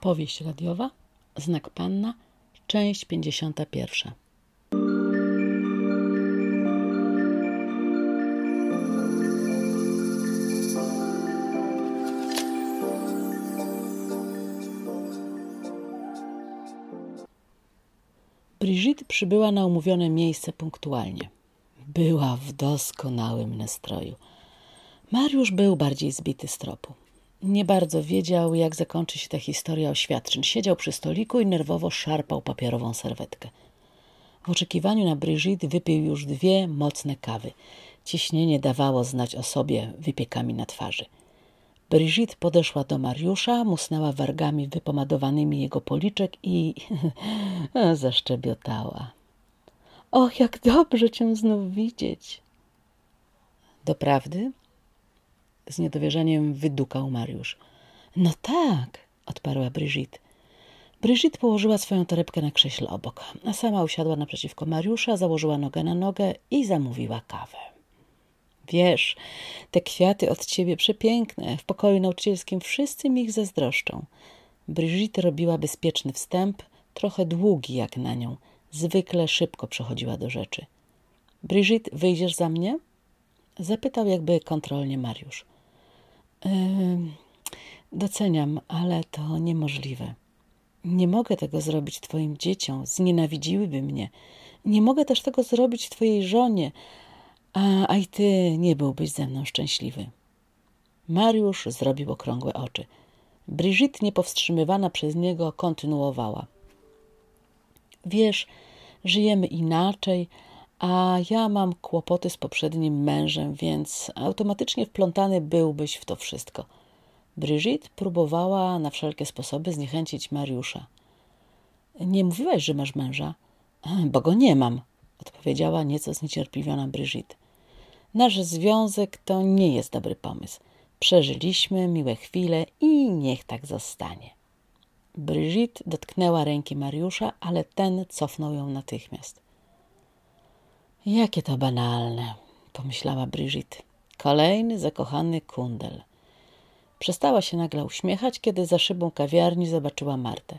Powieść radiowa, Znak Panna, część 51. Brigitte przybyła na umówione miejsce punktualnie. Była w doskonałym nastroju. Mariusz był bardziej zbity z tropu. Nie bardzo wiedział, jak zakończy się ta historia oświadczeń. Siedział przy stoliku i nerwowo szarpał papierową serwetkę. W oczekiwaniu na Brigitte wypił już dwie mocne kawy. Ciśnienie dawało znać o sobie wypiekami na twarzy. Brigitte podeszła do Mariusza, musnęła wargami wypomadowanymi jego policzek i zaszczebiotała. Och, jak dobrze cię znów widzieć. Doprawdy? Z niedowierzaniem wydukał Mariusz. No tak, odparła Brigitte. Brigitte położyła swoją torebkę na krześle obok, a sama usiadła naprzeciwko Mariusza, założyła nogę na nogę i zamówiła kawę. Wiesz, te kwiaty od ciebie przepiękne. W pokoju nauczycielskim wszyscy mi ich zazdroszczą. Brigitte robiła bezpieczny wstęp, trochę długi jak na nią. Zwykle szybko przechodziła do rzeczy. Brigitte, wyjdziesz za mnie? Zapytał jakby kontrolnie Mariusz. Doceniam, ale to niemożliwe. Nie mogę tego zrobić twoim dzieciom, znienawidziłyby mnie. Nie mogę też tego zrobić twojej żonie, a, a i ty nie byłbyś ze mną szczęśliwy. Mariusz zrobił okrągłe oczy. Brigitte, niepowstrzymywana przez niego, kontynuowała. Wiesz, żyjemy inaczej, a ja mam kłopoty z poprzednim mężem, więc automatycznie wplątany byłbyś w to wszystko. Brigitte próbowała na wszelkie sposoby zniechęcić Mariusza. Nie mówiłaś, że masz męża? Bo go nie mam, odpowiedziała nieco zniecierpliwiona Brigitte. Nasz związek to nie jest dobry pomysł. Przeżyliśmy miłe chwile i niech tak zostanie. Brigitte dotknęła ręki Mariusza, ale ten cofnął ją natychmiast. Jakie to banalne, pomyślała Brigitte. Kolejny zakochany kundel. Przestała się nagle uśmiechać, kiedy za szybą kawiarni zobaczyła Martę.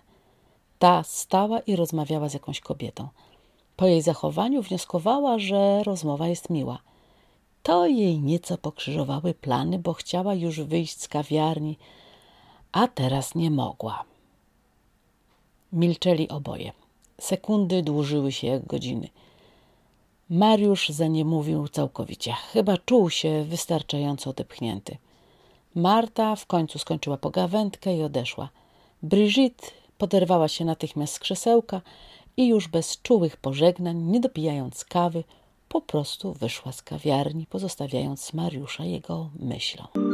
Ta stała i rozmawiała z jakąś kobietą. Po jej zachowaniu wnioskowała, że rozmowa jest miła. To jej nieco pokrzyżowały plany, bo chciała już wyjść z kawiarni, a teraz nie mogła. Milczeli oboje. Sekundy dłużyły się jak godziny. Mariusz za nie mówił całkowicie. Chyba czuł się wystarczająco odepchnięty. Marta w końcu skończyła pogawędkę i odeszła. Brigitte poderwała się natychmiast z krzesełka i już bez czułych pożegnań, nie dopijając kawy, po prostu wyszła z kawiarni, pozostawiając Mariusza jego myślą.